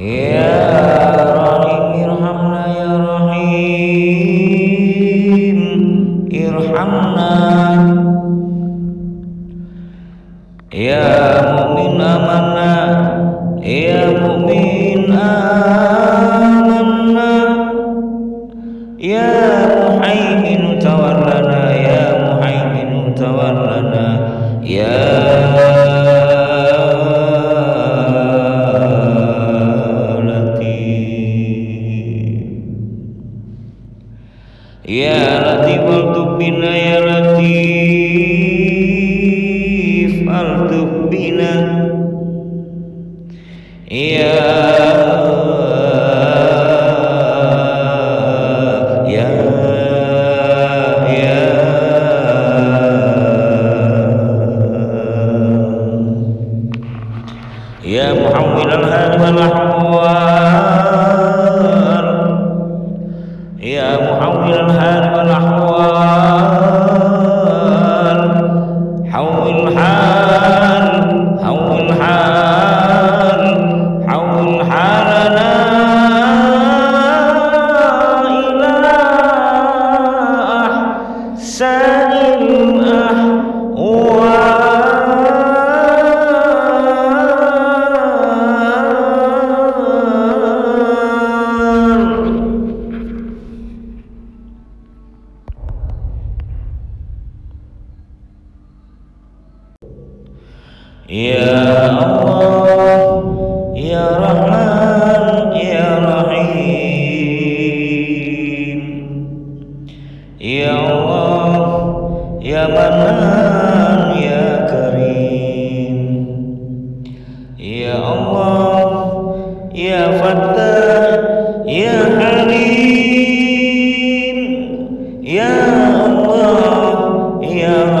Ya Rahim irhamna ya Rahim irhamna. Ya mu'min amanna Ya mu'min amanna. Ya muhaimin tawallana. يا لطيف الطب بنا يا لطيف بنا. يا يا يا يا محول الهام والأحوال Allah يا الله يا رحمن يا رحيم. يا الله يا منان يا كريم. يا الله يا فتاح يا حليم. يا الله يا